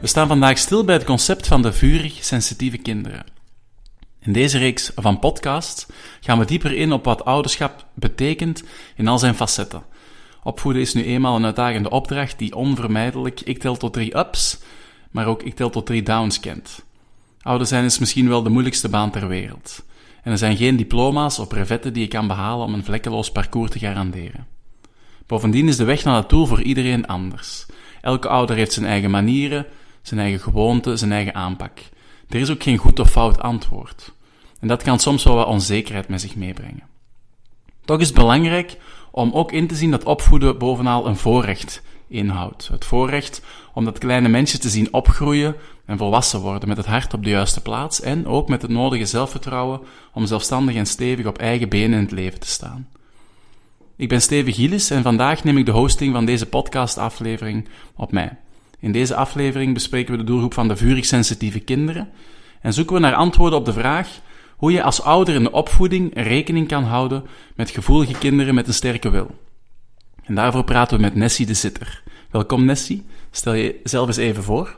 We staan vandaag stil bij het concept van de vurig sensitieve kinderen. In deze reeks van podcasts gaan we dieper in op wat ouderschap betekent in al zijn facetten. Opvoeden is nu eenmaal een uitdagende opdracht die onvermijdelijk ik tel tot drie ups, maar ook ik tel tot drie downs kent. Ouder zijn is misschien wel de moeilijkste baan ter wereld. En er zijn geen diploma's of brevetten die je kan behalen om een vlekkeloos parcours te garanderen. Bovendien is de weg naar dat doel voor iedereen anders. Elke ouder heeft zijn eigen manieren, zijn eigen gewoonten, zijn eigen aanpak. Er is ook geen goed of fout antwoord. En dat kan soms wel wat onzekerheid met zich meebrengen. Toch is het belangrijk om ook in te zien dat opvoeden bovenal een voorrecht inhoudt. Het voorrecht om dat kleine mensje te zien opgroeien en volwassen worden met het hart op de juiste plaats en ook met het nodige zelfvertrouwen om zelfstandig en stevig op eigen benen in het leven te staan. Ik ben Steven Gielis en vandaag neem ik de hosting van deze podcastaflevering op mij. In deze aflevering bespreken we de doelgroep van de vurig sensitieve kinderen en zoeken we naar antwoorden op de vraag hoe je als ouder in de opvoeding rekening kan houden met gevoelige kinderen met een sterke wil. En daarvoor praten we met Nessie de Zitter. Welkom Nessie, stel je zelf eens even voor.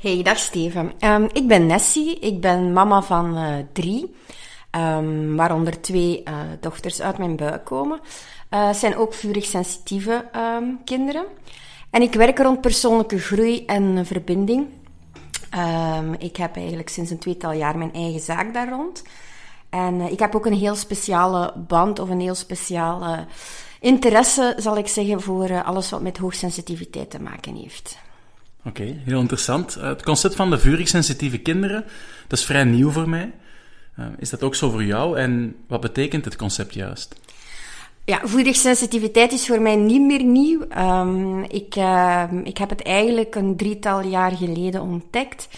Hey, dag Steven. Um, ik ben Nessie, ik ben mama van uh, drie, um, waaronder twee uh, dochters uit mijn buik komen. Uh, zijn ook vurig sensitieve um, kinderen. En ik werk rond persoonlijke groei en verbinding. Um, ik heb eigenlijk sinds een tweetal jaar mijn eigen zaak daar rond. En uh, ik heb ook een heel speciale band of een heel speciale interesse, zal ik zeggen, voor uh, alles wat met hoogsensitiviteit te maken heeft. Oké, heel interessant. Uh, het concept van de vurig sensitieve kinderen, dat is vrij nieuw voor mij. is dat ook zo voor jou en wat betekent het concept juist? Ja, voedingssensitiviteit is voor mij niet meer nieuw. Um, ik, uh, ik heb het eigenlijk een drietal jaar geleden ontdekt,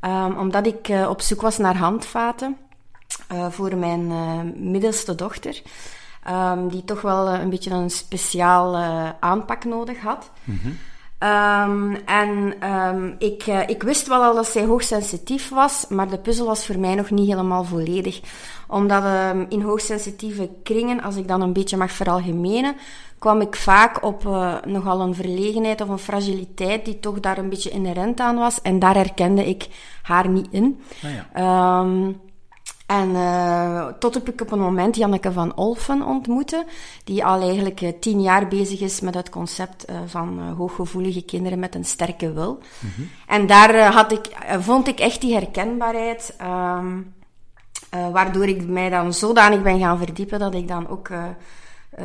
um, omdat ik uh, op zoek was naar handvaten uh, voor mijn middelste dochter, die toch wel een beetje een speciaal aanpak nodig had. Mm. Um, en um, ik, uh, ik wist wel al dat zij hoogsensitief was, maar de puzzel was voor mij nog niet helemaal volledig. Omdat um, in hoogsensitieve kringen, als ik dan een beetje mag veralgemenen, kwam ik vaak op uh, nogal een verlegenheid of een fragiliteit die toch daar een beetje inherent aan was. En daar herkende ik haar niet in. Ja. En uh, tot op ik op een moment Janneke van Olfen ontmoette, die al eigenlijk uh, tien jaar bezig is met het concept uh, van hooggevoelige kinderen met een sterke wil. Mm -hmm. En daar had ik, vond ik echt die herkenbaarheid, um, waardoor ik mij dan zodanig ben gaan verdiepen dat ik dan ook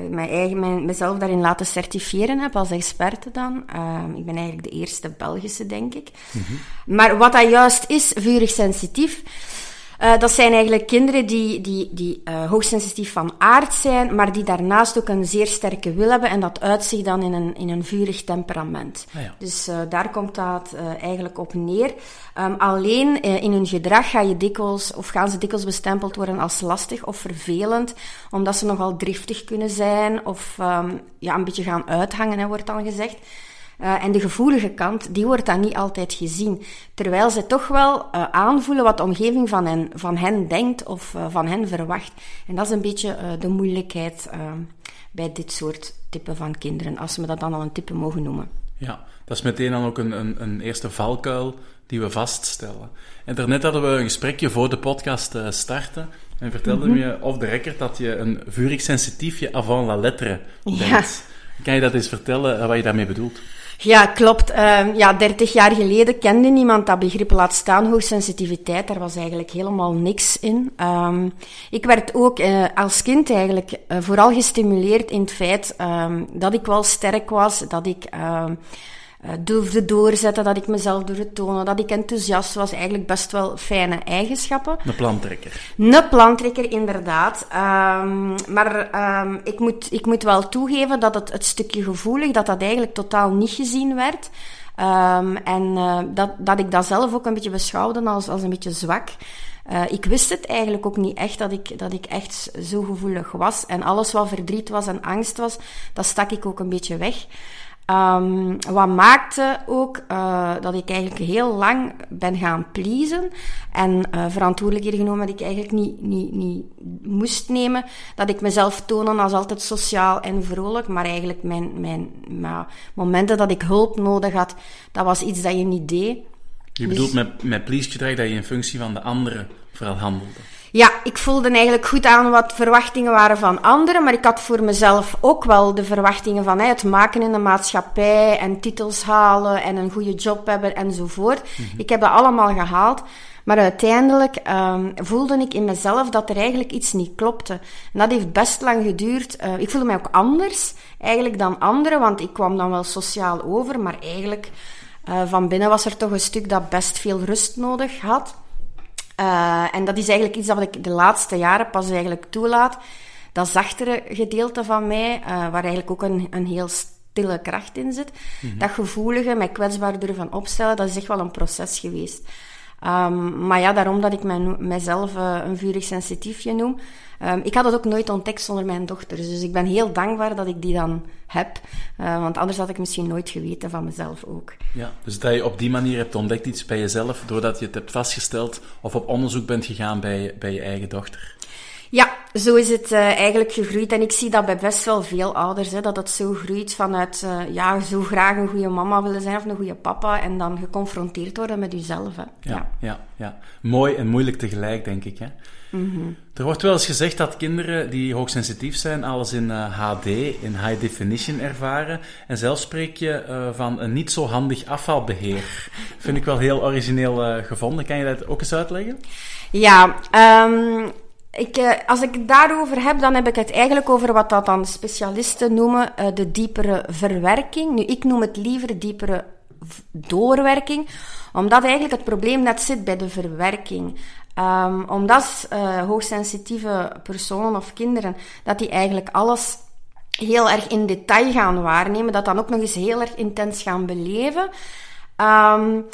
mijn eigen, mijn, mezelf daarin laten certifiëren heb als experte dan. Ehm, ik ben eigenlijk de eerste Belgische, denk ik. Mm -hmm. Maar wat dat juist is, vurig sensitief uh, dat zijn eigenlijk kinderen die, die, die uh, hoogsensitief van aard zijn, maar die daarnaast ook een zeer sterke wil hebben en dat uitzicht dan in een, in een vurig temperament. Ah, ja. Dus uh, daar komt dat eigenlijk op neer. Um, alleen in hun gedrag ga je dikwijls, of gaan ze dikwijls bestempeld worden als lastig of vervelend, omdat ze nogal driftig kunnen zijn of um, ja, een beetje gaan uithangen, hè, wordt dan gezegd. Uh, en de gevoelige kant, die wordt dan niet altijd gezien. Terwijl ze toch wel uh, aanvoelen wat de omgeving van hen, van hen denkt of uh, van hen verwacht. En dat is een beetje de moeilijkheid bij dit soort type van kinderen, als we dat dan al een type mogen noemen. Ja, dat is meteen dan ook een, een, een eerste valkuil die we vaststellen. En daarnet hadden we een gesprekje voor de podcast starten. En vertelde mm -hmm. je off the record dat je een vurig sensitiefje avant la lettre bent. Ja. Kan je dat eens vertellen wat je daarmee bedoelt? Ja, klopt. Uh, ja, 30 jaar geleden kende niemand dat begrip, laat staan hoogsensitiviteit. Daar was eigenlijk helemaal niks in. Um, ik werd ook uh, als kind eigenlijk uh, vooral gestimuleerd in het feit um, dat ik wel sterk was, dat ik uh, durfde doorzetten, dat ik mezelf durfde tonen, dat ik enthousiast was. Eigenlijk best wel fijne eigenschappen. Een plantrekker. Een plantrekker, inderdaad. Um, maar um, ik, moet, ik moet wel toegeven dat het, het stukje gevoelig, dat dat eigenlijk totaal niet gezien werd. Ehm, en uh, dat, dat ik dat zelf ook een beetje beschouwde als, als een beetje zwak. Uh, ik wist het eigenlijk ook niet echt dat ik, dat ik echt zo gevoelig was. En alles wat verdriet was en angst was, dat stak ik ook een beetje weg. Um, wat maakte ook uh, dat ik eigenlijk heel lang ben gaan pleasen en uh, verantwoordelijkheden genomen dat ik eigenlijk niet, niet, niet moest nemen. Dat ik mezelf tonen als altijd sociaal en vrolijk, maar eigenlijk mijn, mijn maar momenten dat ik hulp nodig had, dat was iets dat je niet deed. Je bedoelt dus, met, met please gedrag dat je in functie van de anderen vooral handelde? Ja, ik voelde eigenlijk goed aan wat verwachtingen waren van anderen, maar ik had voor mezelf ook wel de verwachtingen van het maken in de maatschappij en titels halen en een goede job hebben enzovoort. Mm Ik heb dat allemaal gehaald. Maar uiteindelijk um, voelde ik in mezelf dat er eigenlijk iets niet klopte. En dat heeft best lang geduurd. Uh, ik voelde mij ook anders eigenlijk dan anderen, want ik kwam dan wel sociaal over, maar eigenlijk uh, van binnen was er toch een stuk dat best veel rust nodig had. Uh, en dat is eigenlijk iets dat ik de laatste jaren pas eigenlijk toelaat. Dat zachtere gedeelte van mij, uh, waar eigenlijk ook een, een heel stille kracht in zit. Mm -hmm. Dat gevoelige, mij kwetsbaar durven opstellen, dat is echt wel een proces geweest. Um, maar ja, daarom dat ik mij, mijzelf uh, een vurig sensitiefje noem. Um, ik had het ook nooit ontdekt zonder mijn dochters. Dus ik ben heel dankbaar dat ik die dan heb. Uh, want anders had ik misschien nooit geweten van mezelf ook. Ja, dus dat je op die manier hebt ontdekt iets bij jezelf, doordat je het hebt vastgesteld of op onderzoek bent gegaan bij, bij je eigen dochter. Ja, zo is het uh, eigenlijk gegroeid. En ik zie dat bij best wel veel ouders, hè, dat het zo groeit vanuit, uh, ja, zo graag een goede mama willen zijn of een goede papa. En dan geconfronteerd worden met jezelf. Hè. Ja, ja, ja, ja. Mooi en moeilijk tegelijk, denk ik. Hè? Mm -hmm. Er wordt wel eens gezegd dat kinderen die hoogsensitief zijn, alles in uh, HD, in high definition ervaren. En zelfs spreek je van een niet zo handig afvalbeheer. Vind ik wel heel origineel gevonden. Kan je dat ook eens uitleggen? Ja, um ik, uh, als ik het daarover heb, dan heb ik het eigenlijk over wat dat dan specialisten noemen uh, de diepere verwerking. Nu, ik noem het liever diepere doorwerking, omdat eigenlijk het probleem net zit bij de verwerking. Um, omdat uh, hoogsensitieve personen of kinderen, dat die eigenlijk alles heel erg in detail gaan waarnemen, dat dan ook nog eens heel erg intens gaan beleven, um,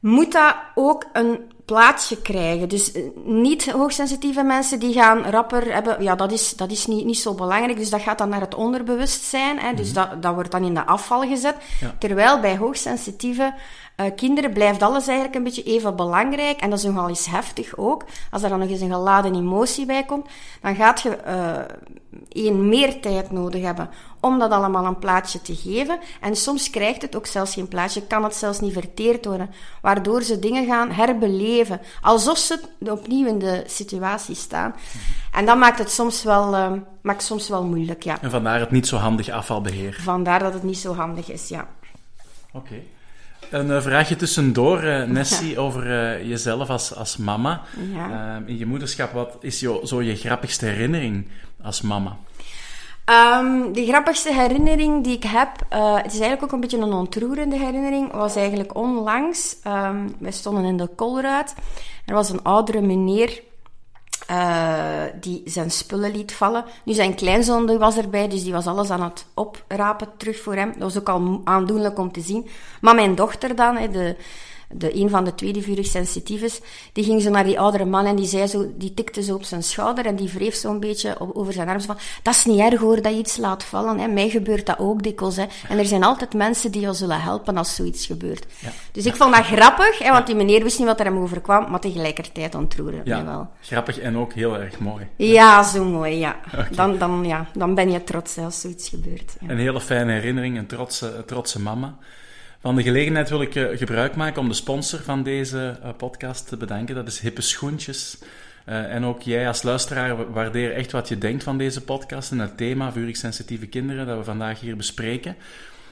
moet dat ook een plaatsje krijgen. Dus eh, niet hoogsensitieve mensen die gaan rapper hebben, ja, dat is, dat is niet, niet zo belangrijk. Dus dat gaat dan naar het onderbewustzijn. Hè, dus mm dat, dat wordt dan in de afval gezet. Ja. Terwijl bij hoogsensitieve uh, kinderen blijft alles eigenlijk een beetje even belangrijk. En dat is nogal eens heftig ook. Als er dan nog eens een geladen emotie bij komt, dan gaat je uh, één meer tijd nodig hebben om dat allemaal een plaatje te geven. En soms krijgt het ook zelfs geen plaatje, kan het zelfs niet verteerd worden. Waardoor ze dingen gaan herbeleven, alsof ze opnieuw in de situatie staan. En dat maakt het soms wel, uh, maakt soms wel moeilijk, ja. En vandaar het niet zo handig afvalbeheer. Vandaar dat het niet zo handig is, ja. Oké. Okay. Een uh, vraagje tussendoor, uh, Nessie, ja. over uh, jezelf als, als mama. Ja. in je moederschap, wat is jo, zo je grappigste herinnering als mama? Um, de grappigste herinnering die ik heb, het is eigenlijk ook een beetje een ontroerende herinnering, was eigenlijk onlangs. Um, wij stonden in de Kolruit. Er was een oudere meneer uh, die zijn spullen liet vallen. Nu, zijn kleinzoon was erbij, dus die was alles aan het oprapen terug voor hem. Dat was ook al aandoenlijk om te zien. Maar mijn dochter dan, de, de, een van de twee die vurig sensitief is, die ging zo naar die oudere man en die zei zo, die tikte zo op zijn schouder en die wreef zo een beetje op, over zijn arm van, dat is niet erg hoor, dat je iets laat vallen, hè. Mij gebeurt dat ook dikwijls, hè. En er zijn altijd mensen die jou zullen helpen als zoiets gebeurt. Ja. Dus ik vond dat grappig, hè, want die meneer wist niet wat er hem overkwam, maar tegelijkertijd ontroerde ja. mij wel. Grappig en ook heel erg mooi. Ja, zo mooi, ja. Okay. Dan, dan, ja. dan ben je trots hè, als zoiets gebeurt. Een hele fijne herinnering, een trotse, trotse mama. Van de gelegenheid wil ik uh, gebruik maken om de sponsor van deze uh, podcast te bedanken. Dat is Hippe Schoentjes. Uh, en ook jij als luisteraar waardeer echt wat je denkt van deze podcast en het thema vurig sensitieve kinderen dat we vandaag hier bespreken.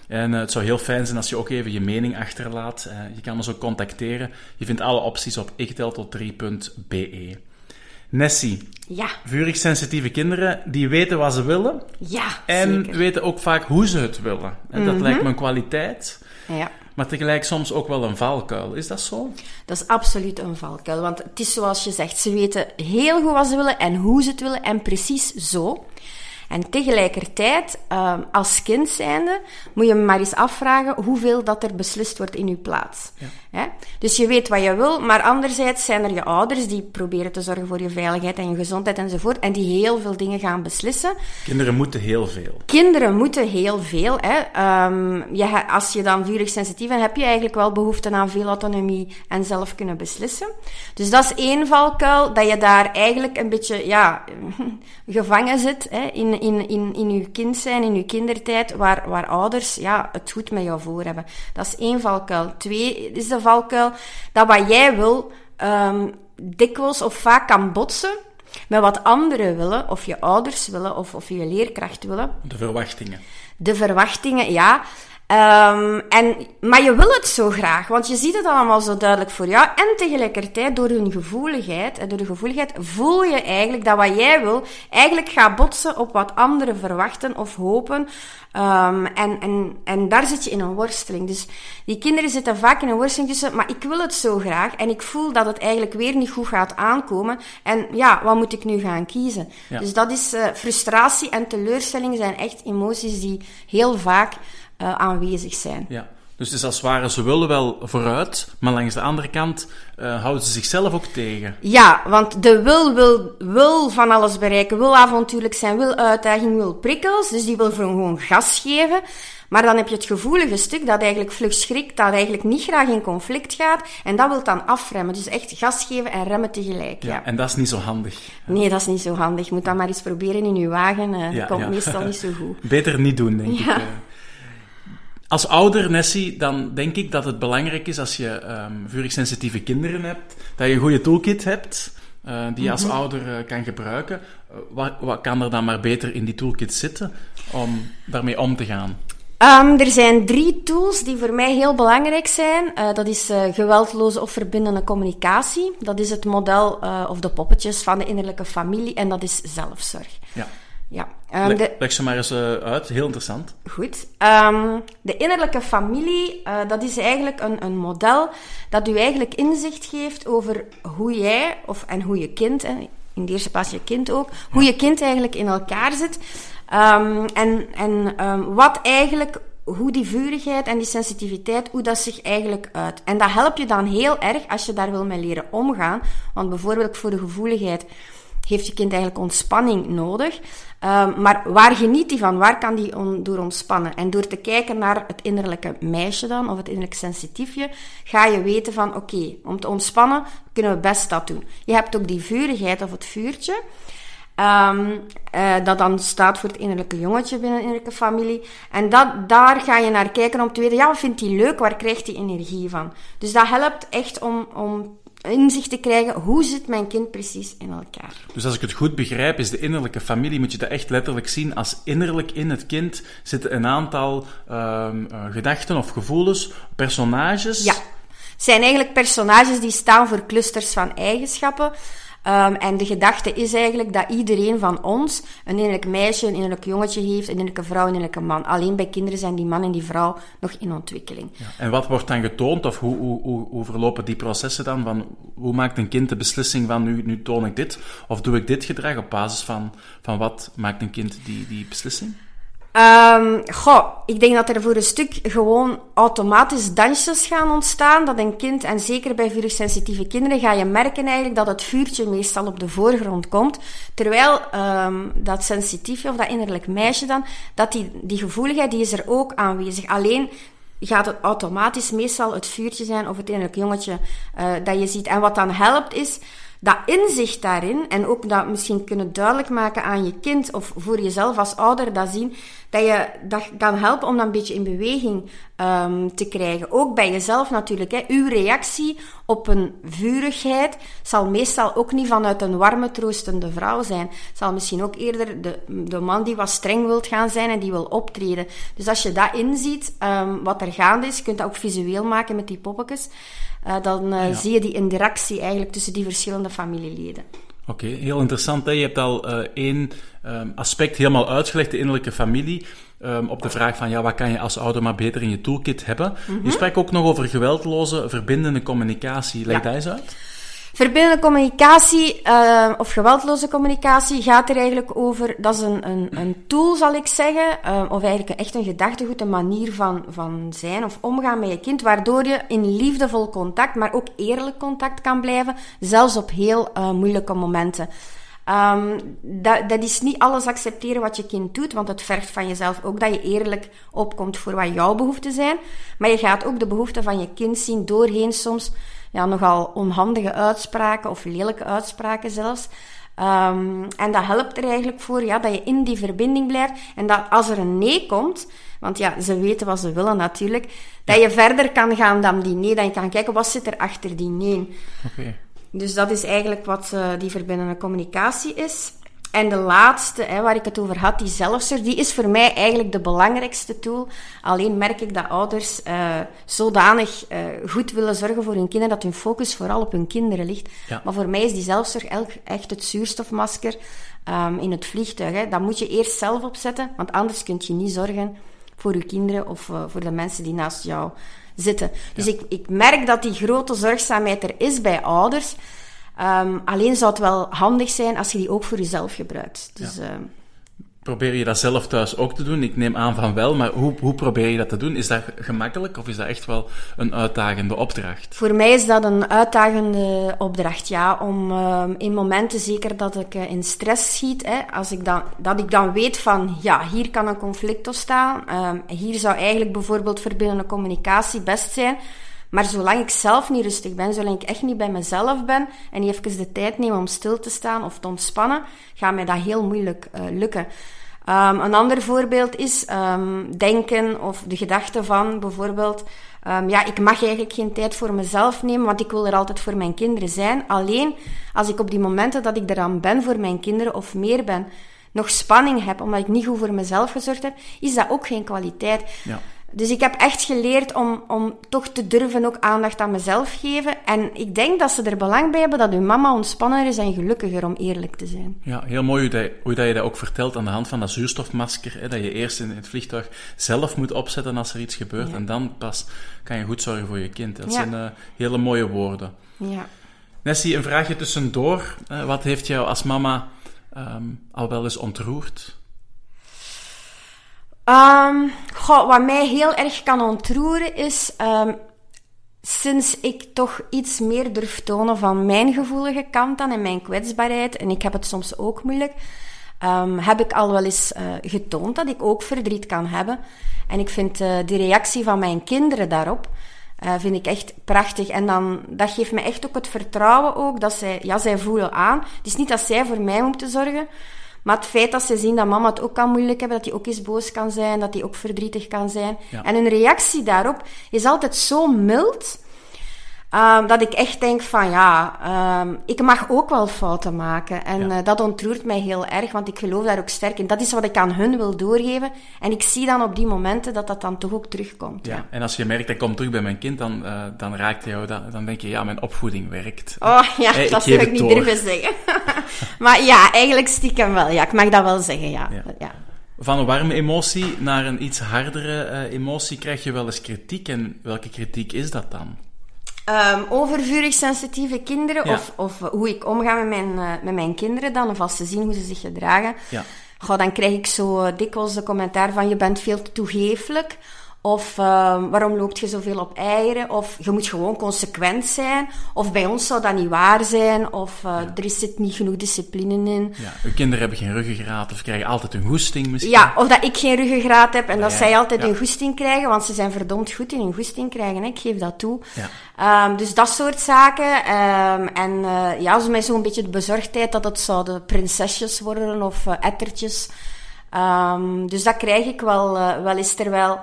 En het zou heel fijn zijn als je ook even je mening achterlaat. je kan ons ook contacteren. Je vindt alle opties op ikteltot3.be. Nessie. Ja. Vurig sensitieve kinderen, die weten wat ze willen. Ja, En zeker. weten ook vaak hoe ze het willen. En mm -hmm. dat lijkt me een kwaliteit. Ja. Maar tegelijk soms ook wel een valkuil. Is dat zo? Dat is absoluut een valkuil. Want het is zoals je zegt, ze weten heel goed wat ze willen en hoe ze het willen en precies zo. En tegelijkertijd, ehm, als kind zijnde, moet je maar eens afvragen hoeveel dat er beslist wordt in je plaats. Hè? Dus je weet wat je wil, maar anderzijds zijn er je ouders die proberen te zorgen voor je veiligheid en je gezondheid enzovoort, en die heel veel dingen gaan beslissen. Kinderen moeten heel veel. Kinderen moeten heel veel. Hè. Ehm, je, als je dan vurig sensitief bent, heb je eigenlijk wel behoefte aan veel autonomie en zelf kunnen beslissen. Dus dat is één valkuil, dat je daar eigenlijk een beetje ja, gevangen zit hè, in, in, in, in je kind zijn, in je kindertijd, waar, waar ouders ja, het goed met jou voor hebben. Dat is één valkuil. Twee is de valkuil dat wat jij wil um, dikwijls of vaak kan botsen met wat anderen willen, of je ouders willen, of, of je leerkracht willen. De verwachtingen. De verwachtingen, ja. Um, en, maar je wil het zo graag, want je ziet het allemaal zo duidelijk voor jou. En tegelijkertijd, door hun gevoeligheid, en door de gevoeligheid, voel je eigenlijk dat wat jij wil, eigenlijk gaat botsen op wat anderen verwachten of hopen. Um, en, en, en daar zit je in een worsteling. Dus die kinderen zitten vaak in een worsteling tussen, maar ik wil het zo graag en ik voel dat het eigenlijk weer niet goed gaat aankomen. En ja, wat moet ik nu gaan kiezen? Dus dat is uh, frustratie en teleurstelling zijn echt emoties die heel vaak uh, aanwezig zijn. Ja. Dus het is als het ware, ze willen wel vooruit, maar langs de andere kant uh, houden ze zichzelf ook tegen. Ja, want de wil, wil, wil van alles bereiken, wil avontuurlijk zijn, wil uitdaging, wil prikkels. Dus die wil gewoon gas geven. Maar dan heb je het gevoelige stuk dat eigenlijk vlug schrikt, dat eigenlijk niet graag in conflict gaat. En dat wil dan afremmen. Dus echt gas geven en remmen tegelijk. Ja, ja. En dat is niet zo handig. Nee, dat is niet zo handig. Moet dat maar eens proberen in je wagen. Uh, ja, komt ja. meestal niet zo goed. Beter niet doen, denk ik. Als ouder, Nessie, dan denk ik dat het belangrijk is als je um, vurig sensitieve kinderen hebt, dat je een goede toolkit hebt. Uh, die je als mm -hmm. ouder uh, kan gebruiken. Uh, wat, wat, kan er dan maar beter in die toolkit zitten om daarmee om te gaan? Um, er zijn drie tools die voor mij heel belangrijk zijn. dat is geweldloze of verbindende communicatie. Dat is het model of de poppetjes van de innerlijke familie. En dat is zelfzorg. Ja. Ja. Um, de, leg ze maar eens uh, uit, heel interessant. Goed. Um, de innerlijke familie, uh, dat is eigenlijk een, een model dat u eigenlijk inzicht geeft over hoe jij, of, en hoe je kind, hè, in de eerste plaats je kind ook, hoe je kind eigenlijk in elkaar zit. Um, en en wat eigenlijk hoe die vurigheid en die sensitiviteit, hoe dat zich eigenlijk uit. En dat helpt je dan heel erg als je daar wil mee leren omgaan. Want bijvoorbeeld voor de gevoeligheid heeft je kind eigenlijk ontspanning nodig. Um, maar waar geniet die van? Waar kan die door ontspannen? En door te kijken naar het innerlijke meisje dan, of het innerlijke sensitiefje, ga je weten van, oké, om te ontspannen kunnen we best dat doen. Je hebt ook die vurigheid of het vuurtje. Um, uh, dat dan staat voor het innerlijke jongetje binnen de innerlijke familie. En dat, daar ga je naar kijken om te weten, ja, wat vindt hij leuk? Waar krijgt hij energie van? Dus dat helpt echt om, om inzicht te krijgen hoe zit mijn kind precies in elkaar. Dus als ik het goed begrijp, is de innerlijke familie, moet je dat echt letterlijk zien als innerlijk in het kind zitten een aantal um, uh, gedachten of gevoelens, personages. Ja, het zijn eigenlijk personages die staan voor clusters van eigenschappen. Um, en de gedachte is eigenlijk dat iedereen van ons een innerlijk meisje, een innerlijk jongetje heeft, een innerlijke vrouw, een innerlijke man. Alleen bij kinderen zijn die man en die vrouw nog in ontwikkeling. Ja. En wat wordt dan getoond, of hoe, hoe, hoe, hoe, verlopen die processen dan? Van, hoe maakt een kind de beslissing van nu, nu toon ik dit, of doe ik dit gedrag op basis van, van wat maakt een kind die, die beslissing? Um, goh, ik denk dat er voor een stuk gewoon automatisch dansjes gaan ontstaan. Dat een kind, en zeker bij vuursensitieve kinderen, ga je merken eigenlijk dat het vuurtje meestal op de voorgrond komt. Terwijl um, dat sensitiefje of dat innerlijk meisje dan, dat die, die gevoeligheid, die is er ook aanwezig. Alleen gaat het automatisch meestal het vuurtje zijn of het innerlijk jongetje uh, dat je ziet. En wat dan helpt is dat inzicht daarin en ook dat misschien kunnen duidelijk maken aan je kind of voor jezelf als ouder dat zien, dat je dat kan helpen om dat een beetje in beweging um, te krijgen. Ook bij jezelf natuurlijk. Hè. Uw reactie op een vurigheid zal meestal ook niet vanuit een warme, troostende vrouw zijn. Het zal misschien ook eerder de, de man die wat streng wilt gaan zijn en die wil optreden. Dus als je dat inziet, um, wat er gaande is, je kunt dat ook visueel maken met die poppetjes. Uh, dan uh, ja. zie je die interactie eigenlijk tussen die verschillende familieleden. Oké, okay, heel interessant. Hè? Je hebt al uh, één um, aspect helemaal uitgelegd, de innerlijke familie. Um, op de vraag van ja, wat kan je als ouder maar beter in je toolkit hebben. Mm -hmm. Je spreekt ook nog over geweldloze, verbindende communicatie. Leg ja. dat eens uit. Verbindende communicatie uh, of geweldloze communicatie gaat er eigenlijk over. Dat is een, een, een tool, zal ik zeggen. Uh, of eigenlijk echt een gedachtegoed, een manier van, van zijn of omgaan met je kind. Waardoor je in liefdevol contact, maar ook eerlijk contact kan blijven. Zelfs op heel uh, moeilijke momenten. Um, dat, dat is niet alles accepteren wat je kind doet, want het vergt van jezelf ook dat je eerlijk opkomt voor wat jouw behoeften zijn. Maar je gaat ook de behoeften van je kind zien doorheen soms ja, nogal onhandige uitspraken of lelijke uitspraken zelfs. Um, en dat helpt er eigenlijk voor ja, dat je in die verbinding blijft. En dat als er een nee komt, want ja, ze weten wat ze willen natuurlijk, dat je verder kan gaan dan die nee. Dat je kan kijken, wat zit er achter die nee. Okay. Dus dat is eigenlijk wat uh, die verbindende communicatie is. En de laatste, hè, waar ik het over had, die zelfzorg, die is voor mij eigenlijk de belangrijkste tool. Alleen merk ik dat ouders uh, zodanig uh, goed willen zorgen voor hun kinderen, dat hun focus vooral op hun kinderen ligt. Ja. Maar voor mij is die zelfzorg echt het zuurstofmasker um, in het vliegtuig. Hè. Dat moet je eerst zelf opzetten, want anders kun je niet zorgen voor je kinderen of uh, voor de mensen die naast jou zitten. Dus ja. ik, ik merk dat die grote zorgzaamheid er is bij ouders. Um, alleen zou het wel handig zijn als je die ook voor jezelf gebruikt. Dus, ja. uh, probeer je dat zelf thuis ook te doen? Ik neem aan van wel, maar hoe, hoe probeer je dat te doen? Is dat gemakkelijk of is dat echt wel een uitdagende opdracht? Voor mij is dat een uitdagende opdracht, ja. Om uh, in momenten, zeker dat ik uh, in stress schiet, hè, als ik dan, dat ik dan weet van, ja, hier kan een conflict ontstaan. Uh, hier zou eigenlijk bijvoorbeeld verbindende communicatie best zijn. Maar zolang ik zelf niet rustig ben, zolang ik echt niet bij mezelf ben en niet even de tijd neem om stil te staan of te ontspannen, gaat mij dat heel moeilijk uh, lukken. Um, een ander voorbeeld is um, denken of de gedachte van bijvoorbeeld, um, ja, ik mag eigenlijk geen tijd voor mezelf nemen, want ik wil er altijd voor mijn kinderen zijn. Alleen als ik op die momenten dat ik er dan ben voor mijn kinderen of meer ben, nog spanning heb, omdat ik niet goed voor mezelf gezorgd heb, is dat ook geen kwaliteit. Ja. Dus ik heb echt geleerd om, om toch te durven ook aandacht aan mezelf geven. En ik denk dat ze er belang bij hebben dat hun mama ontspanner is en gelukkiger, om eerlijk te zijn. Ja, heel mooi hoe, dat, hoe dat je dat ook vertelt aan de hand van dat zuurstofmasker. Hè, dat je eerst in het vliegtuig zelf moet opzetten als er iets gebeurt. Ja. En dan pas kan je goed zorgen voor je kind. Dat ja. zijn uh, hele mooie woorden. Ja. Nessie, een vraagje tussendoor. Uh, wat heeft jou als mama um, al wel eens ontroerd? Um, wat mij heel erg kan ontroeren is, um, sinds ik toch iets meer durf tonen van mijn gevoelige kant dan en mijn kwetsbaarheid, en ik heb het soms ook moeilijk, um, heb ik al wel eens uh, getoond dat ik ook verdriet kan hebben. En ik vind uh, die reactie van mijn kinderen daarop, uh, vind ik echt prachtig. En dan, dat geeft me echt ook het vertrouwen ook, dat zij, ja, zij voelen aan. Het is niet dat zij voor mij moeten zorgen, maar het feit dat ze zien dat mama het ook kan moeilijk hebben, dat hij ook eens boos kan zijn, dat hij ook verdrietig kan zijn. Ja. En hun reactie daarop is altijd zo mild, um, dat ik echt denk van ja, um, ik mag ook wel fouten maken. En Ja. uh, dat ontroert mij heel erg, want ik geloof daar ook sterk in. Dat is wat ik aan hun wil doorgeven. En ik zie dan op die momenten dat dat dan toch ook terugkomt. Ja. En als je merkt, dat komt terug bij mijn kind, dan, uh, dan raakt jou dat. Dan denk je, ja, mijn opvoeding werkt. Oh ja, Hey, ik dat zou ik niet durven zeggen. maar ja, eigenlijk stiekem wel. Ja, ik mag dat wel zeggen, ja. Ja. ja. Van een warme emotie naar een iets hardere uh, emotie krijg je wel eens kritiek. En welke kritiek is dat dan? Um, overvurig sensitieve kinderen, Ja. of, of hoe ik omga met mijn, uh, met mijn kinderen dan, of als ze zien hoe ze zich gedragen, Ja. goh, dan krijg ik zo uh, dikwijls de commentaar van je bent veel te toegeeflijk. Of um, waarom loopt je zoveel op eieren? Of je moet gewoon consequent zijn. Of bij ons zou dat niet waar zijn. Of uh, er zit niet genoeg discipline in. Ja, uw kinderen hebben geen ruggengraat of krijgen altijd een goesting misschien. Ja, of dat ik geen ruggengraat heb en dat Ja, zij altijd een goesting krijgen, want ze zijn verdomd goed in hun goesting krijgen, hè. ik geef dat toe. Ja. Um, dus dat soort zaken. Um, en uh, ja, zo met zo'n beetje de bezorgdheid dat het zouden prinsesjes worden of uh, ettertjes. Dus dat krijg ik wel, wel eens terwijl...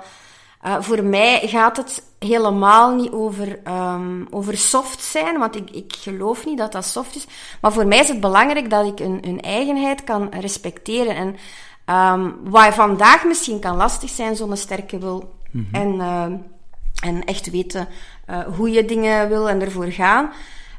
Uh, voor mij gaat het helemaal niet over, um, over soft zijn, want ik, ik geloof niet dat dat soft is. Maar voor mij is het belangrijk dat ik een, een eigenheid kan respecteren. En um, wat vandaag misschien kan lastig zijn, zo'n sterke wil. Mhm. En, uh, en echt weten uh, hoe je dingen wil en ervoor gaan.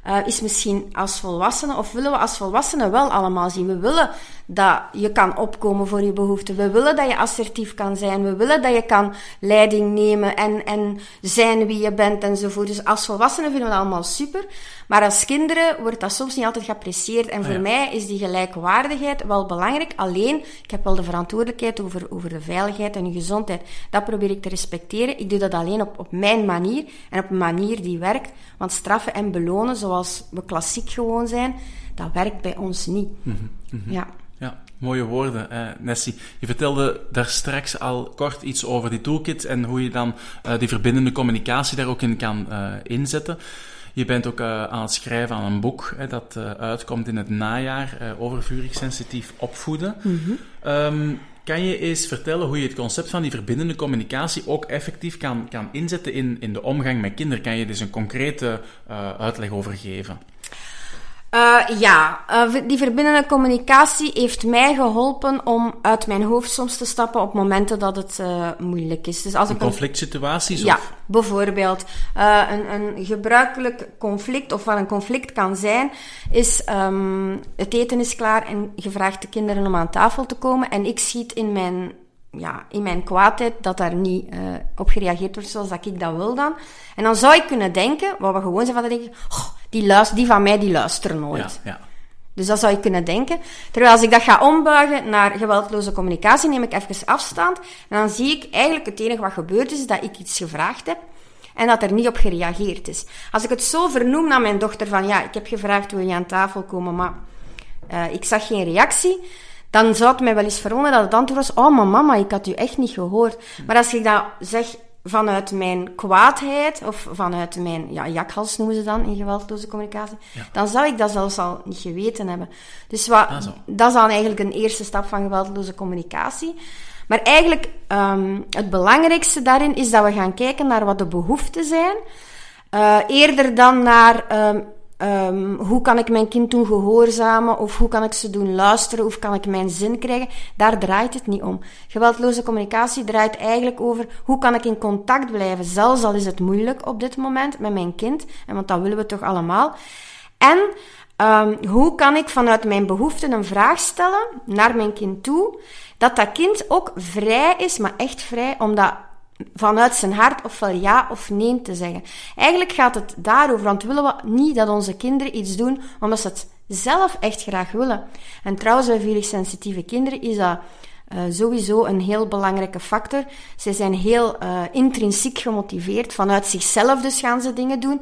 Uh, is misschien als volwassenen, of willen we als volwassenen wel allemaal zien. We willen dat je kan opkomen voor je behoeften. We willen dat je assertief kan zijn. We willen dat je kan leiding nemen en, en zijn wie je bent enzovoort. Dus als volwassenen vinden we dat allemaal super. Maar als kinderen wordt dat soms niet altijd geapprecieerd. En voor mij is die gelijkwaardigheid wel belangrijk. Alleen, ik heb wel de verantwoordelijkheid over, over de veiligheid en je gezondheid. Dat probeer ik te respecteren. Ik doe dat alleen op, op mijn manier en op een manier die werkt. Want straffen en belonen, zoals we klassiek gewoon zijn, dat werkt bij ons niet. Mhm, mhm. Ja, mooie woorden, eh, Nessie. Je vertelde daar straks al kort iets over die toolkit en hoe je dan uh, die verbindende communicatie daar ook in kan uh, inzetten. Je bent ook uh, aan het schrijven aan een boek hè, dat uitkomt in het najaar over vurig sensitief opvoeden. Mhm. um, kan je eens vertellen hoe je het concept van die verbindende communicatie ook effectief kan, kan inzetten in, in de omgang met kinderen? Kan je dus een concrete uitleg over geven? Uh, ja, uh, die verbindende communicatie heeft mij geholpen om uit mijn hoofd soms te stappen op momenten dat het uh, moeilijk is. Dus als een ik conflict situaties? Ja, bijvoorbeeld. een, een gebruikelijk conflict, of wat een conflict kan zijn, is um, het eten is klaar en je vraagt de kinderen om aan tafel te komen en ik schiet in mijn ja, in mijn kwaadheid dat daar niet uh, op gereageerd wordt zoals dat ik dat wil dan. En dan zou ik kunnen denken, wat we gewoon zijn van denken, oh, die, luister, die van mij die luisteren nooit. Ja, ja. Dus dat zou ik kunnen denken. Terwijl als ik dat ga ombuigen naar geweldloze communicatie, neem ik even afstand. En dan zie ik eigenlijk het enige wat gebeurd is, dat ik iets gevraagd heb en dat er niet op gereageerd is. Als ik het zo vernoem naar mijn dochter van, ja, ik heb gevraagd, wil je aan tafel komen, maar uh, ik zag geen reactie dan zou het mij wel eens verwonderen dat het antwoord was: Oh, maar mama, ik had u echt niet gehoord. Maar als ik dat zeg vanuit mijn kwaadheid, of vanuit mijn ja, jakhals noemen ze dan in geweldloze communicatie, dan zou ik dat zelfs al niet geweten hebben. Dus wat, ah, dat is dan eigenlijk een eerste stap van geweldloze communicatie. Maar eigenlijk, um, het belangrijkste daarin is dat we gaan kijken naar wat de behoeften zijn. Uh, eerder dan naar um, Um, hoe kan ik mijn kind doen gehoorzamen? Of hoe kan ik ze doen luisteren? Of kan ik mijn zin krijgen? Daar draait het niet om. Geweldloze communicatie draait eigenlijk over hoe kan ik in contact blijven, zelfs al is het moeilijk op dit moment met mijn kind. En want dat willen we toch allemaal. En um, hoe kan ik vanuit mijn behoeften een vraag stellen naar mijn kind toe, dat dat kind ook vrij is, maar echt vrij, om dat vanuit zijn hart ofwel ja of nee te zeggen. Eigenlijk gaat het daarover, want willen we niet dat onze kinderen iets doen omdat ze het zelf echt graag willen. En trouwens, bij vurig sensitieve kinderen is dat uh, sowieso een heel belangrijke factor. Ze zijn heel uh, intrinsiek gemotiveerd, vanuit zichzelf dus gaan ze dingen doen.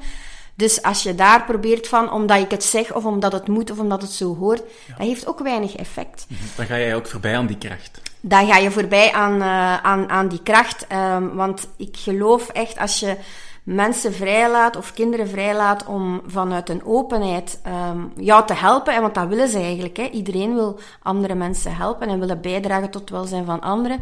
Dus als je daar probeert van, omdat ik het zeg, of omdat het moet, of omdat het zo hoort, dat heeft ook weinig effect. Mhm. Dan ga jij ook voorbij aan die kracht. Dan ga je voorbij aan, uh, aan, aan die kracht. Um, want ik geloof echt, als je mensen vrijlaat of kinderen vrijlaat om vanuit een openheid um, jou te helpen. En want dat willen ze eigenlijk. Hè. Iedereen wil andere mensen helpen en willen bijdragen tot het welzijn van anderen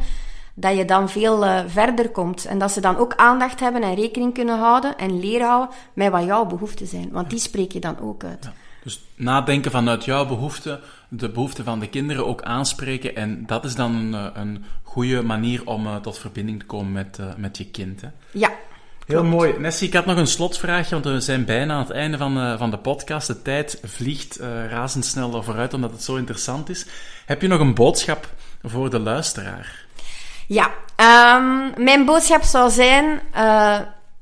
dat je dan veel uh, verder komt. En dat ze dan ook aandacht hebben en rekening kunnen houden en leren houden met wat jouw behoeften zijn. Want die spreek je dan ook uit. Ja. Dus nadenken vanuit jouw behoeften, de behoeften van de kinderen ook aanspreken. En dat is dan een, eh, een goede manier om uh, tot verbinding te komen met, uh, met je kind. Hè? Ja. Heel mooi. Nessie, ik had nog een slotvraagje, want we zijn bijna aan het einde van, van de podcast. De tijd vliegt razendsnel vooruit, omdat het zo interessant is. Heb je nog een boodschap voor de luisteraar? Ja, um, mijn boodschap zou zijn: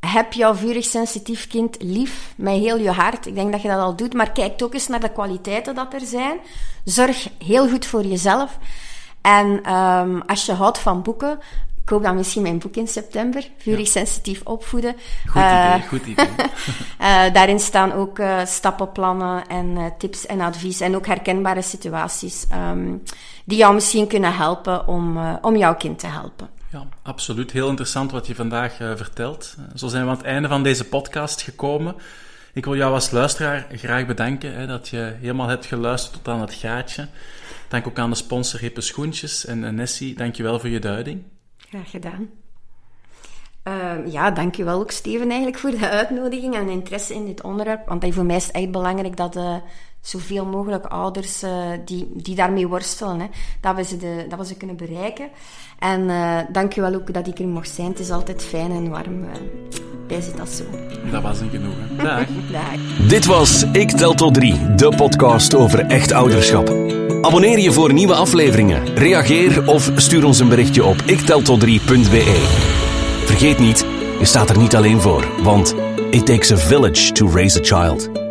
heb jouw vurig sensitief kind lief met heel je hart. Ik denk dat je dat al doet, maar kijk ook eens naar de kwaliteiten dat er zijn. Zorg heel goed voor jezelf. En um, als je houdt van boeken, koop dan misschien mijn boek in september, Vurig Sensitief Opvoeden. Goed idee, uh, goed idee. uh, daarin staan ook uh, stappenplannen en tips en advies en ook herkenbare situaties um, die jou misschien kunnen helpen om, om jouw kind te helpen. Ja, absoluut. Heel interessant wat je vandaag vertelt. Zo zijn we aan het einde van deze podcast gekomen. Ik wil jou als luisteraar graag bedanken hè, dat je helemaal hebt geluisterd tot aan het gaatje. Dank ook aan de sponsor Hippe Schoentjes en Nessie, dank je wel voor je duiding. Graag gedaan. Uh, ja, dankjewel ook Steven eigenlijk voor de uitnodiging en interesse in dit onderwerp. Want voor mij is het echt belangrijk dat uh, zoveel mogelijk ouders uh, die, die daarmee worstelen, hè, dat, we ze de, dat we ze kunnen bereiken. En uh, dankjewel ook dat ik er mocht zijn. Het is altijd fijn en warm bij zit dat zo. Dat was een genoeg. Dag. Dag. Dit was Ik Tel Tot 3, de podcast over echt ouderschap. Abonneer je voor nieuwe afleveringen. Reageer of stuur ons een berichtje op ikteltot3.be. Vergeet niet, je staat er niet alleen voor, want it takes a village to raise a child.